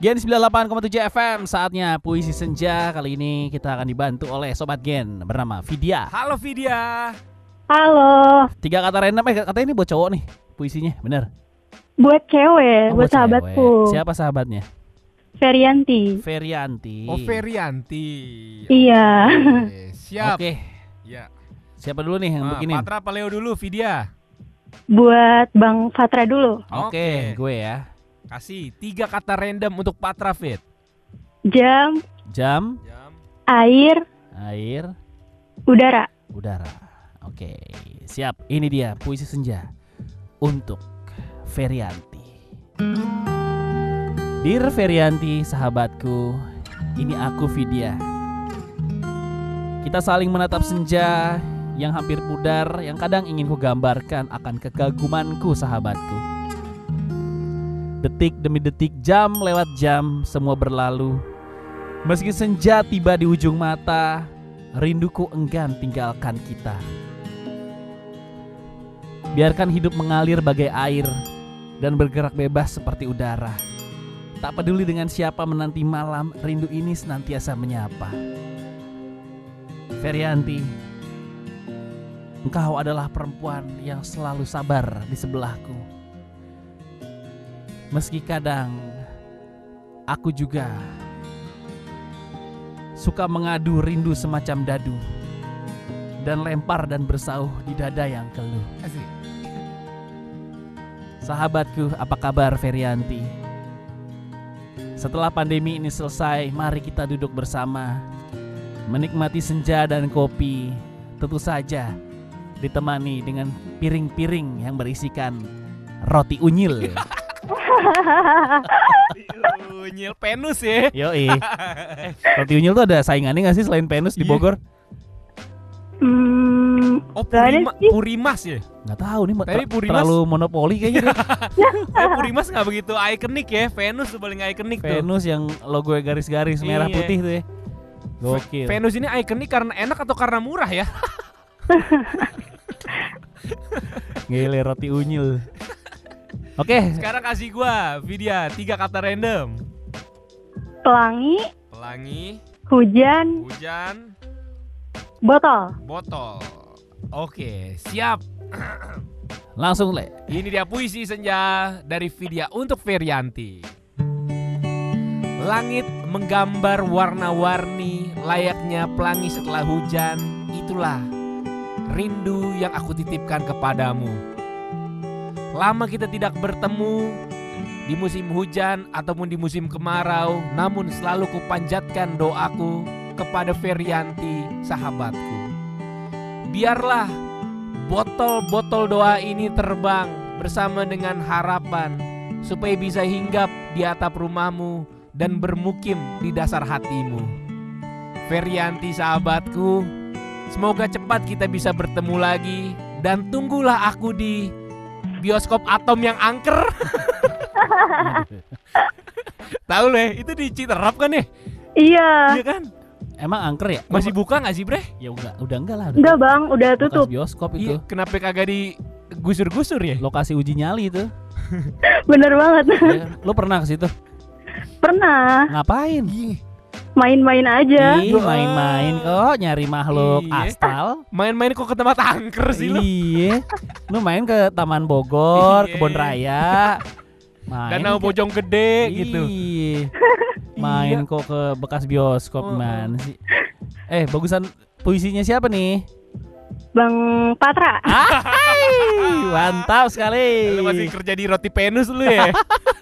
Gen 98,7 FM Saatnya puisi senja Kali ini kita akan dibantu oleh Sobat Gen Bernama Vidya Halo Vidya. Halo, Tiga kata random Eh katanya ini buat cowok nih Puisinya bener buat cewek, Oh, buat cewek. sahabatku. Siapa sahabatnya? Ferianti. Ferianti Oh Ferianti. Iya. Oke, siap. Oke Ya. Siapa dulu nih yang Nah, bikinin? Patra apa Leo dulu Vidya? Buat Bang Fatra dulu. Oke gue ya Kasih tiga kata random untuk Patra Fit. Jam, Jam. Jam. air, Air. Udara. Udara. Oke Siap. Ini dia puisi senja Untuk Ferianti. Dear Ferianti sahabatku Ini aku Vidya. Kita saling menatap senja Yang hampir pudar Yang kadang ingin kugambarkan Akan kekagumanku sahabatku Detik demi detik Jam lewat jam Semua berlalu. Meski senja tiba di ujung mata Rinduku enggan tinggalkan kita. Biarkan hidup mengalir bagai air Dan bergerak bebas seperti udara. Tak peduli dengan siapa menanti malam Rindu ini senantiasa menyapa. Ferianti Engkau adalah perempuan yang selalu sabar di sebelahku Meski kadang Aku juga Suka mengadu rindu semacam dadu dan lempar dan bersauh di dada yang keluh. Asik. Sahabatku, apa kabar Ferianti? Setelah pandemi ini selesai, mari kita duduk bersama menikmati senja dan kopi. Tentu saja ditemani dengan piring-piring yang berisikan roti unyil. Unyil penus ya. Yoi. Eh, roti unyil tuh ada saingannya gak sih selain Penus di Iya. Bogor? Hmm, Oh Gak ada Purima. Purimas ya. Nggak tahu nih, Tapi ter- Purimas- terlalu monopoli kayaknya. dia. Eh, Purimas nggak begitu ikonik ya. Venus tuh paling ikonik tuh. Venus yang logo garis-garis merah Iya. putih tuh ya. Gokil. Venus ini ikonik karena enak atau karena murah ya? Gile roti unyil. Oke, Sekarang kasih gua Vidya tiga kata random. pelangi, Pelangi, hujan, hujan, botol. botol. Oke, siap. langsung le. Ini dia puisi senja dari Vidya untuk Ferianti. Langit menggambar warna-warni layaknya pelangi setelah hujan. Itulah rindu yang aku titipkan kepadamu. Lama kita tidak bertemu di musim hujan ataupun di musim kemarau, namun selalu kupanjatkan doaku kepada Ferianti, sahabatku. Biarlah botol-botol doa ini terbang bersama dengan harapan supaya bisa hinggap di atap rumahmu dan bermukim di dasar hatimu. Ferianti sahabatku, semoga cepat kita bisa bertemu lagi dan tunggulah aku di bioskop Atom yang angker. Tahu leh, itu di Citerap kan ya? Iya. Iya kan? Emang angker ya? Masih buka nggak sih, Bre? Ya udah, udah enggak lah. Udah Enggak bang, udah tutup. bioskop itu. Iya, kenapa kagak digusur-gusur ya? Lokasi uji nyali itu. Bener banget. Ya, Lo pernah ke situ? Pernah Ngapain? Main-main aja. Ih, main-main kok nyari makhluk Iya. astral. Main-main kok ke tempat angker sih lu? Iya. Lu main ke Taman Bogor, Iya. Kebun Raya. Main Danau ke- Bojong Gede gitu. Iya. Main kok ke bekas bioskop Oh, oh. mana sih? Eh, bagusan puisinya siapa nih? Bang Patra. Hai, mantap sekali. Lu masih kerja di roti penus lu ya?